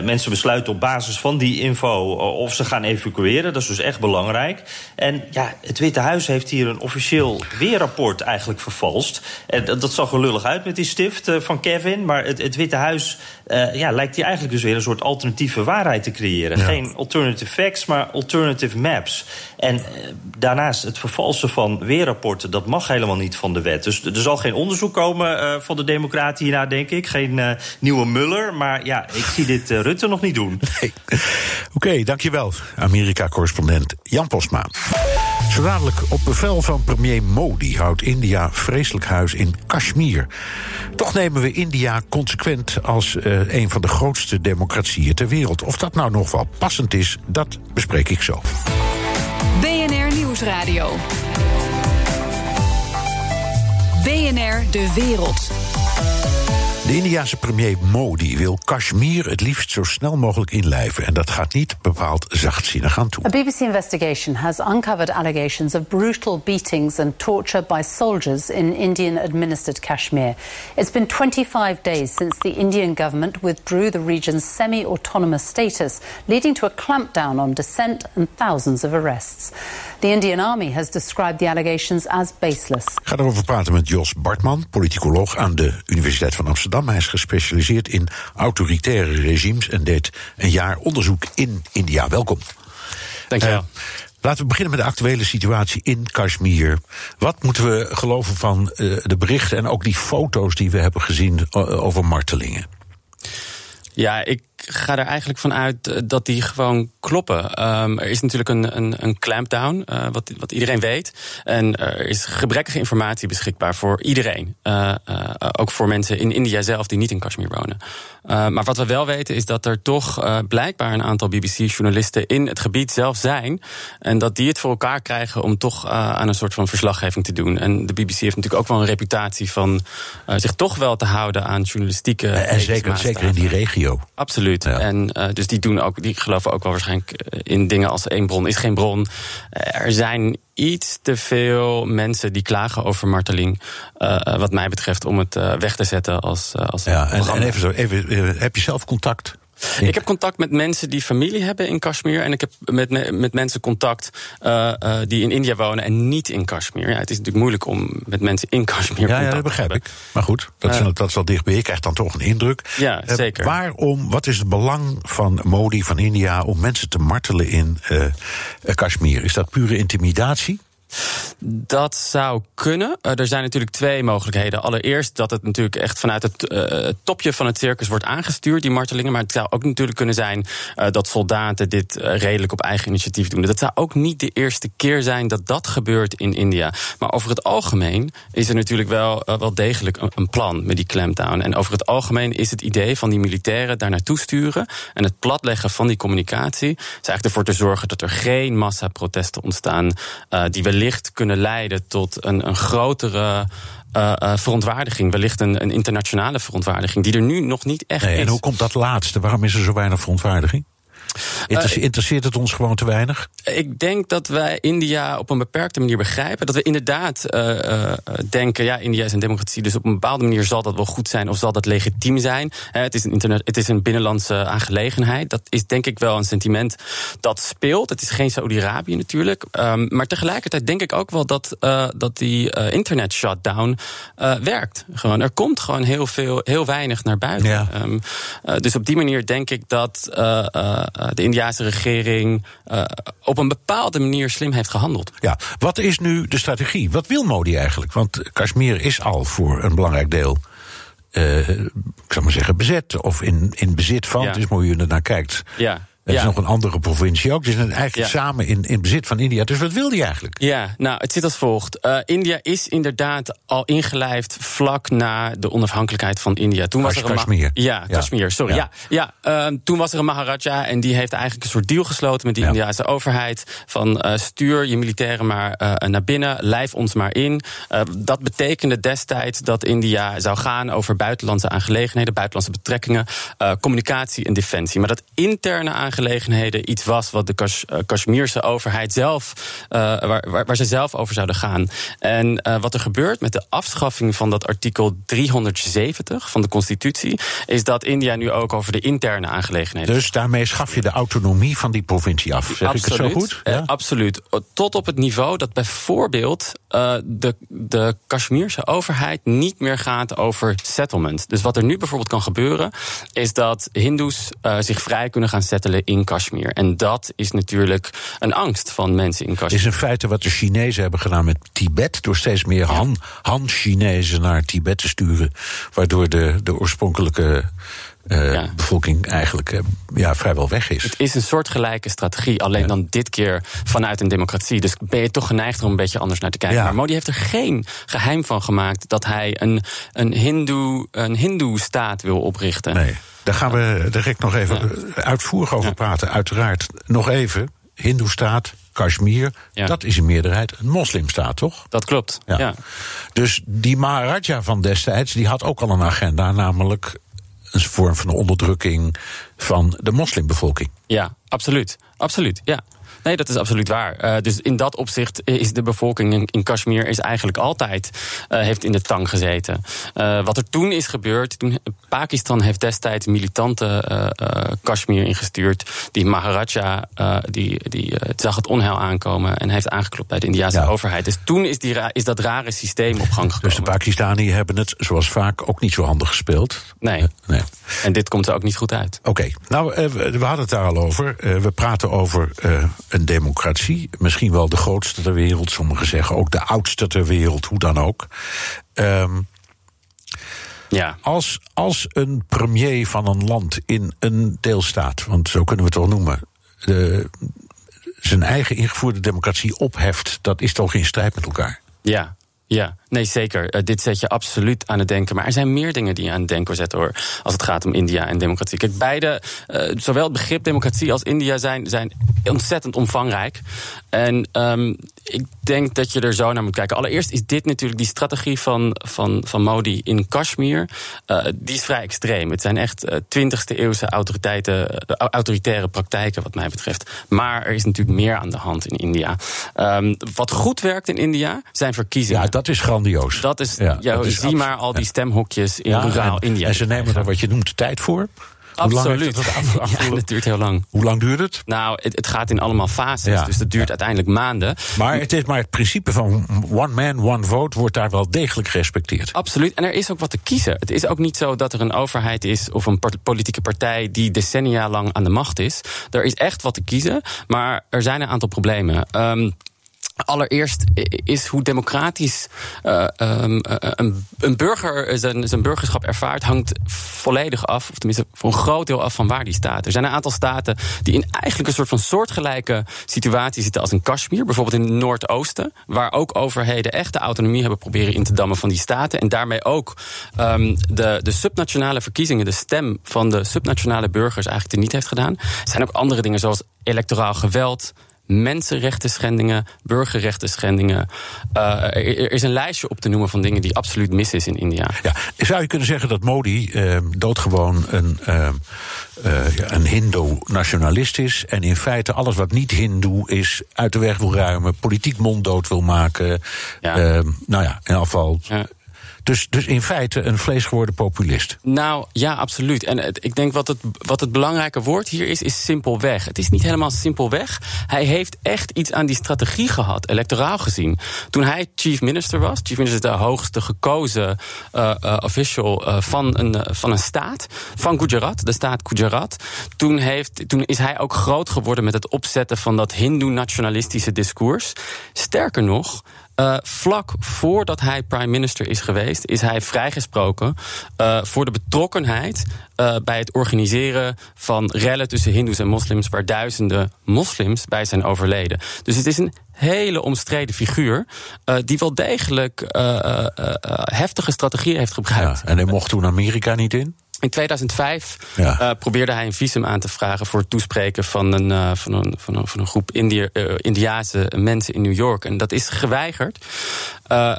mensen besluiten op basis van die info of ze gaan evacueren. Dat is dus echt belangrijk. En ja, het Witte Huis heeft hier een officieel weerrapport eigenlijk vervalst. En dat, zag er lullig uit met die stift uh, van Kevin. Maar het, het Witte Huis uh, ja, lijkt hier eigenlijk dus weer een soort alternatieve waarheid te creëren. Ja. Geen alternative facts, maar alternative maps. En uh, daarnaast het vervalsen van weerrapporten, dat mag helemaal niet van de wet. Dus er zal geen onderzoek komen van de Democraten hierna, denk ik. Geen nieuwe Muller. Maar ja, ik zie dit Rutte nog niet doen. Nee. Oké, okay, dankjewel. Amerika-correspondent Jan Posma. Zo op bevel van premier Modi houdt India vreselijk huis in Kashmir. Toch nemen we India consequent als uh, een van de grootste democratieën ter wereld. Of dat nou nog wel passend is, dat bespreek ik zo. BNR Nieuwsradio. BNR De Wereld. De Indiase premier Modi wil Kashmir het liefst zo snel mogelijk inlijven. En dat gaat niet bepaald zachtzinnig aan toe. A BBC investigation has uncovered allegations of brutal beatings and torture by soldiers in Indian administered Kashmir. It's been 25 days since the Indian government withdrew the region's semi autonomous status, leading to a clampdown on dissent and thousands of arrests. The Indian Army has described the allegations as baseless. Ik ga erover praten met Jos Bartman, politicoloog aan de Universiteit van Amsterdam. Hij is gespecialiseerd in autoritaire regimes en deed een jaar onderzoek in India. Welkom. Dank je wel. Uh, Laten we beginnen met de actuele situatie in Kashmir. Wat moeten we geloven van uh, de berichten en ook die foto's die we hebben gezien uh, over martelingen? Ja, ik ga er eigenlijk van uit dat die gewoon kloppen. Um, er is natuurlijk een, een, een clampdown, uh, wat, wat iedereen weet. En er is gebrekkige informatie beschikbaar voor iedereen. Uh, ook voor mensen in India zelf die niet in Kashmir wonen. Maar wat we wel weten is dat er toch blijkbaar een aantal BBC-journalisten in het gebied zelf zijn. En dat die het voor elkaar krijgen om toch aan een soort van verslaggeving te doen. En de BBC heeft natuurlijk ook wel een reputatie van zich toch wel te houden aan journalistieke. En zeker, zeker in die regio. Absoluut. En dus die doen ook, die geloven ook wel waarschijnlijk eh, in dingen als één bron is geen bron. Er zijn iets te veel mensen die klagen over marteling. Uh, wat mij betreft, om het weg te zetten als. als ja, en, en even zo, even, heb je zelf contact ik heb contact met mensen die familie hebben in Kashmir. En ik heb met, met mensen contact uh, uh, die in India wonen en niet in Kashmir. Ja, het is natuurlijk moeilijk om met mensen in Kashmir ja, contact ja, dat begrijp ik. Maar goed, dat is, uh, dat is al dichtbij. Je krijgt dan toch een indruk. Ja, zeker. waarom, wat is het belang van Modi, van India, om mensen te martelen in Kashmir? Is dat pure intimidatie? Dat zou kunnen. Uh, er zijn natuurlijk twee mogelijkheden. Allereerst dat het natuurlijk echt vanuit het uh, topje van het circus wordt aangestuurd, die martelingen. Maar het zou ook natuurlijk kunnen zijn uh, dat soldaten dit redelijk op eigen initiatief doen. Dat zou ook niet de eerste keer zijn dat dat gebeurt in India. Maar over het algemeen is er natuurlijk wel, wel degelijk een, een, plan met die clampdown. En over het algemeen is het idee van die militairen daar naartoe sturen en het platleggen van die communicatie, is eigenlijk ervoor te zorgen dat er geen massaprotesten ontstaan die wellicht kunnen leiden tot een, een grotere. Uh, uh, verontwaardiging, wellicht een, een, internationale verontwaardiging, die er nu nog niet echt nee, is. En hoe komt dat laatste? Waarom is er zo weinig verontwaardiging? Interesseert het ons gewoon te weinig? Ik denk dat wij India op een beperkte manier begrijpen. Dat we inderdaad uh, uh, denken, ja, India is een democratie, dus op een bepaalde manier zal dat wel goed zijn of zal dat legitiem zijn. Het, is een internet, het is een binnenlandse aangelegenheid. Dat is denk ik wel een sentiment dat speelt. Het is geen Saudi-Arabië natuurlijk. Um, maar tegelijkertijd denk ik ook wel dat, dat die internet shutdown werkt. Gewoon, er komt gewoon heel, veel, heel weinig naar buiten. Ja. Um, dus op die manier denk ik dat de Indiaanse regering uh, op een bepaalde manier slim heeft gehandeld. Ja, wat is nu de strategie? Wat wil Modi eigenlijk? Want Kashmir is al voor een belangrijk deel. Uh, ik zou maar zeggen, bezet of in, in bezit van. Ja. Het is mooi hoe je er naar kijkt. Ja. Het ja. is nog een andere provincie ook. Die zijn eigenlijk Ja. samen in, in bezit van India. Dus wat wil die eigenlijk? Ja, nou, het zit als volgt. Uh, India is inderdaad al ingelijfd vlak na de onafhankelijkheid van India. Toen was Kash- er een Kashmir. Ja, Ja. Kashmir, sorry. Ja. Ja, uh, toen was er een Maharaja en die heeft eigenlijk een soort deal gesloten met de. Indiase overheid. Van uh, stuur je militairen maar uh, naar binnen, lijf ons maar in. Dat betekende destijds dat India zou gaan over buitenlandse aangelegenheden, buitenlandse betrekkingen, communicatie en defensie. Maar dat interne aangelegenheden iets was wat de Kash- uh, Kashmirse overheid zelf, uh, waar, waar, waar ze zelf over zouden gaan. En uh, wat er gebeurt met de afschaffing van dat artikel 370 van de Constitutie, is dat India nu ook over de interne aangelegenheden. Dus daarmee schaf je de autonomie van die provincie af. Zeg ik het zo goed? Eh, absoluut. Tot op het niveau dat bijvoorbeeld uh, de, de Kashmirse overheid niet meer gaat over settlement. Dus wat er nu bijvoorbeeld kan gebeuren, is dat Hindoes uh, zich vrij kunnen gaan settelen in Kashmir. En dat is natuurlijk een angst van mensen in Kashmir. is in feite wat de Chinezen hebben gedaan met Tibet. Door steeds meer Han, Han-Chinezen naar Tibet te sturen. Waardoor de, de oorspronkelijke uh, ja. bevolking eigenlijk uh, ja, vrijwel weg is. Het is een soortgelijke strategie, alleen ja. dan dit keer vanuit een democratie. Dus ben je toch geneigd om een beetje anders naar te kijken. Ja. Maar Modi heeft er geen geheim van gemaakt dat hij een, een hindoe een hindoe staat wil oprichten. Nee, daar gaan we direct nog even uitvoerig over praten. Uiteraard nog even. Hindoestaat, Kashmir, Ja. dat is in meerderheid een moslimstaat, toch? Dat klopt. Ja. Ja. Dus die Maharaja van destijds, die had ook al een agenda, namelijk een vorm van onderdrukking van de moslimbevolking. Ja, absoluut. Absoluut, ja. Nee, dat is absoluut waar. Uh, dus in dat opzicht is de bevolking in, in Kashmir is eigenlijk altijd uh, heeft in de tang gezeten. Uh, wat er toen is gebeurd, toen Pakistan heeft destijds militante Kashmir ingestuurd. Die Maharaja die, die zag het onheil aankomen en heeft aangeklopt bij de Indiase Ja. overheid. Dus toen is, die, is dat rare systeem op gang gekomen. Dus de Pakistani hebben het, zoals vaak, ook niet zo handig gespeeld. Nee. Nee. En dit komt er ook niet goed uit. Oké, nou, eh, we hadden het daar al over. Eh, we praten over eh, een democratie. Misschien wel de grootste ter wereld. Sommigen zeggen ook de oudste ter wereld, hoe dan ook. Ehm, Ja. als, als een premier van een land in een deelstaat, want zo kunnen we het wel noemen, de, zijn eigen ingevoerde democratie opheft, dat is toch in strijd met elkaar? Ja, ja, nee zeker. Uh, dit zet je absoluut aan het denken. Maar er zijn meer dingen die je aan het denken zetten hoor. Als het gaat om India en democratie. Kijk, beide, uh, zowel het begrip democratie als India zijn, zijn ontzettend omvangrijk. En um, ik denk dat je er zo naar moet kijken. Allereerst is dit natuurlijk die strategie van, van, van Modi in Kashmir. Uh, die is vrij extreem. Het zijn echt 20e eeuwse autoriteiten, autoritaire praktijken, wat mij betreft. Maar er is natuurlijk meer aan de hand in India. Um, wat goed werkt in India zijn verkiezingen. Ja, dat is grandioos. Dat is, ja, ja dat is zie maar al die stemhokjes in ruraal India. En ze nemen er wat je noemt de tijd voor. Absoluut. Lang het af, ja, dat duurt heel lang. Hoe lang duurt het? Nou, het, het gaat in allemaal fases, ja. dus dat duurt ja. uiteindelijk maanden. Maar het, is, maar het principe van one man, one vote wordt daar wel degelijk gerespecteerd. Absoluut. En er is ook wat te kiezen. Het is ook niet zo dat er een overheid is of een politieke partij die decennia lang aan de macht is. Er is echt wat te kiezen, maar er zijn een aantal problemen. Um, Allereerst is hoe democratisch uh, um, een, een, burger zijn, burgerschap ervaart, hangt volledig af, of tenminste voor een groot deel af van waar die staat. Er zijn een aantal staten die in eigenlijk een soort van soortgelijke situatie zitten als in Kashmir, bijvoorbeeld in het Noordoosten, waar ook overheden echt de autonomie hebben proberen in te dammen van die staten. En daarmee ook um, de, de subnationale verkiezingen, de stem van de subnationale burgers eigenlijk niet heeft gedaan. Er zijn ook andere dingen zoals electoraal geweld mensenrechten schendingen, burgerrechten schendingen. Uh, er is een lijstje op te noemen van dingen die absoluut mis is in India. Ja, zou je kunnen zeggen dat Modi uh, doodgewoon een, uh, een Hindoe-nationalist is en in feite alles wat niet Hindoe is uit de weg wil ruimen, politiek monddood wil maken. Ja. nou ja, in afval. Ja. Dus, dus in feite een vleesgeworden populist. Nou ja, absoluut. En ik denk wat het, wat het belangrijke woord hier is, is simpelweg. Het is niet helemaal simpelweg. Hij heeft echt iets aan die strategie gehad, electoraal gezien. Toen hij chief minister was, chief minister is de hoogste gekozen uh, official uh, van, een, van een staat, van Gujarat, de staat Gujarat. Toen, heeft, toen is hij ook groot geworden met het opzetten van dat Hindoe-nationalistische discours. Sterker nog, uh, vlak voordat hij prime minister is geweest, is hij vrijgesproken uh, voor de betrokkenheid uh, bij het organiseren van rellen tussen Hindoes en moslims, waar duizenden moslims bij zijn overleden. Dus het is een hele omstreden figuur. Die wel degelijk heftige strategieën heeft gebruikt. Ja, en hij mocht toen Amerika niet in? In 2005 ja. uh, probeerde hij een visum aan te vragen voor het toespreken van een, uh, van een, van een, van een groep Indië, uh, Indiaanse mensen in New York. En dat is geweigerd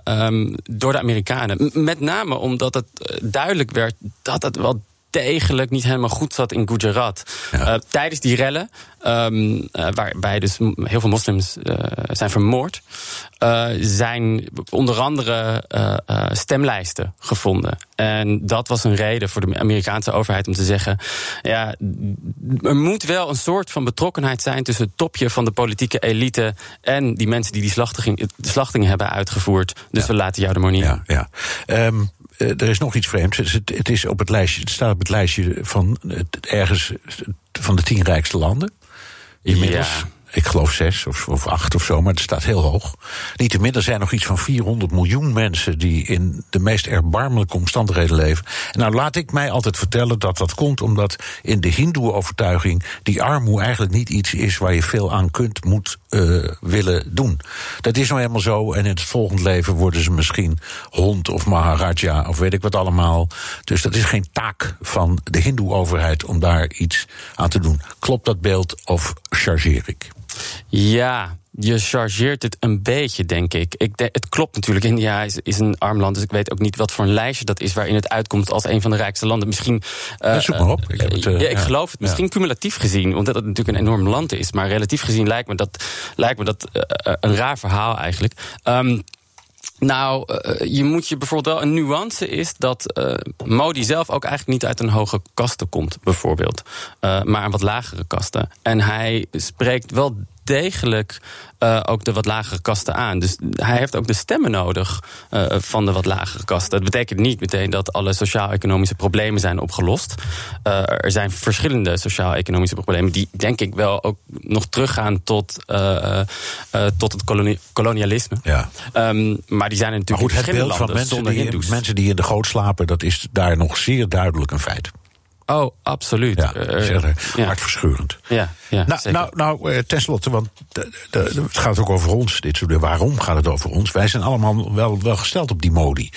um, door de Amerikanen. Met name omdat het duidelijk werd dat het wel degelijk niet helemaal goed zat in Gujarat. Ja. Uh, tijdens die rellen, um, uh, waarbij dus heel veel moslims uh, zijn vermoord, zijn onder andere stemlijsten gevonden. En dat was een reden voor de Amerikaanse overheid om te zeggen: ja, er moet wel een soort van betrokkenheid zijn tussen het topje van de politieke elite en die mensen die die slachting, de slachtingen hebben uitgevoerd. Dus ja. we laten jou er maar niet. Ja, ja. Um, er is nog iets vreemds. Het, het, is op het, lijstje, het staat op het lijstje van het, ergens van de tien rijkste landen. Inmiddels. Ik geloof zes of, acht of zo, maar het staat heel hoog. Niettemin, er zijn nog iets van 400 miljoen mensen die in de meest erbarmelijke omstandigheden leven. En nou laat ik mij altijd vertellen dat dat komt omdat in de Hindoe-overtuiging die armoede eigenlijk niet iets is waar je veel aan kunt, moet uh, willen doen. Dat is nou helemaal zo en in het volgende leven worden ze misschien hond of maharaja of weet ik wat allemaal. Dus dat is geen taak van de Hindoe-overheid om daar iets aan te doen. Klopt dat beeld of chargeer ik? Ja, je chargeert het een beetje, denk ik. ik de, het klopt natuurlijk, India is, is, een arm land... dus ik weet ook niet wat voor een lijstje dat is... waarin het uitkomt als een van de rijkste landen. Misschien... Uh, zoek maar op. Ik, heb het, uh, ja, ik geloof het. Misschien cumulatief gezien, omdat het natuurlijk een enorm land is. Maar relatief gezien lijkt me dat, lijkt me dat uh, een raar verhaal eigenlijk. Um, nou, uh, je moet je bijvoorbeeld wel een nuance is dat uh, Modi zelf ook eigenlijk niet uit een hoge kaste komt, bijvoorbeeld, uh, maar een wat lagere kasten. En hij spreekt wel degelijk uh, ook de wat lagere kasten aan. Dus hij heeft ook de stemmen nodig uh, van de wat lagere kasten. Dat betekent niet meteen dat alle sociaal-economische problemen zijn opgelost. Uh, er zijn verschillende sociaal-economische problemen die denk ik wel ook nog teruggaan tot, tot het koloni kolonialisme. Ja. Um, maar die zijn er natuurlijk maar goed, in verschillende het beeld van mensen die, mensen die in de goot slapen, dat is daar nog zeer duidelijk een feit. Oh, absoluut. Ja, uh, ja. hartverscheurend. Ja, ja, nou, nou, nou, uh, tenslotte, want het gaat ook over ons. Dit soort, waarom gaat het over ons? Wij zijn allemaal wel, wel gesteld op die modi.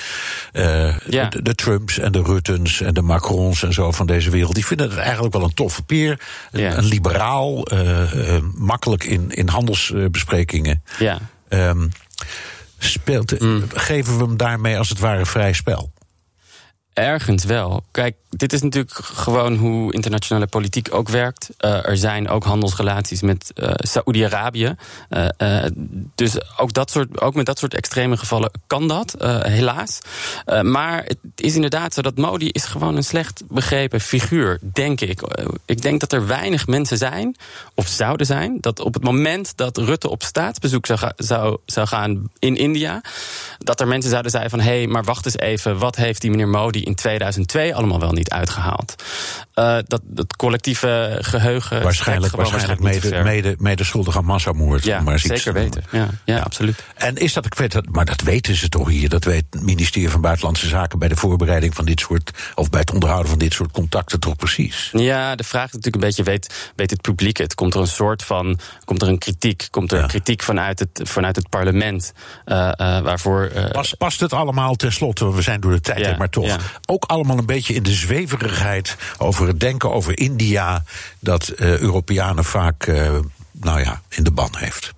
Uh, ja. de, de, Trumps en de Ruttens en de Macrons en zo van deze wereld. Die vinden het eigenlijk wel een toffe peer. Een, liberaal, makkelijk in, in handelsbesprekingen. Ja. Ehm, speelt, Mm. Geven we hem daarmee als het ware vrij spel? Ergens wel. Kijk, dit is natuurlijk gewoon hoe internationale politiek ook werkt. Eh, er zijn ook handelsrelaties met uh, Saoedi-Arabië. Uh, dus ook, dat soort, ook met dat soort extreme gevallen kan dat, helaas. maar het is inderdaad zo dat Modi is gewoon een slecht begrepen figuur, denk ik. ik denk dat er weinig mensen zijn, of zouden zijn, dat op het moment dat Rutte op staatsbezoek zou, zou, zou gaan in India, dat er mensen zouden zijn van hé, hey, maar wacht eens even, wat heeft die meneer Modi in 2002 allemaal wel niet uitgehaald. Uh, dat, dat collectieve geheugen. Waarschijnlijk, waarschijnlijk mede, mede, mede schuldig aan massamoord. Ja, maar zeker weten. Ja, ja, ja, absoluut. En is dat, ik weet dat, maar dat weten ze toch hier? Dat weet het ministerie van Buitenlandse Zaken bij de voorbereiding van dit soort. of bij het onderhouden van dit soort contacten toch precies? Ja, de vraag is natuurlijk een beetje: weet, weet het publiek het? Komt er een soort van. komt er een kritiek? Komt er ja. kritiek vanuit het, vanuit het parlement? Uh, uh, waarvoor. Pas, past het allemaal tenslotte? We zijn door de tijd, ja, maar toch ook allemaal een beetje in de zweverigheid over het denken over India dat uh, Europeanen vaak, uh, nou ja, in de ban heeft.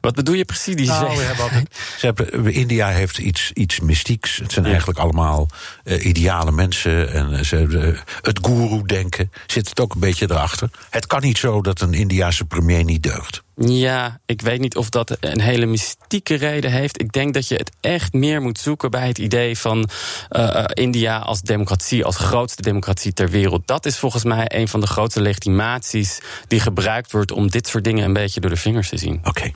Wat bedoel je precies? Die nou, we hebben ze hebben, India heeft iets, iets mystieks. Het zijn ja. eigenlijk allemaal uh, ideale mensen. En ze, uh, het guru-denken zit het ook een beetje erachter. Het kan niet zo dat een Indiase premier niet deugt. Ja, ik weet niet of dat een hele mystieke reden heeft. Ik denk dat je het echt meer moet zoeken bij het idee van uh, India als democratie, als grootste democratie ter wereld. Dat is volgens mij een van de grootste legitimaties die gebruikt wordt om dit soort dingen een beetje door de vingers te zien. Oké,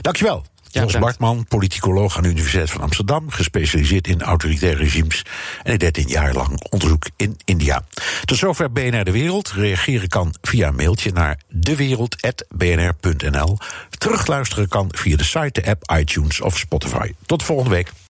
dankjewel. Jos Bartman, politicoloog aan de Universiteit van Amsterdam, gespecialiseerd in autoritaire regimes en hij deed een jaar lang onderzoek in India. Tot zover BNR De Wereld. Reageren kan via een mailtje naar dewereld.bnr.nl. Terugluisteren kan via de site, de app, iTunes of Spotify. Tot volgende week.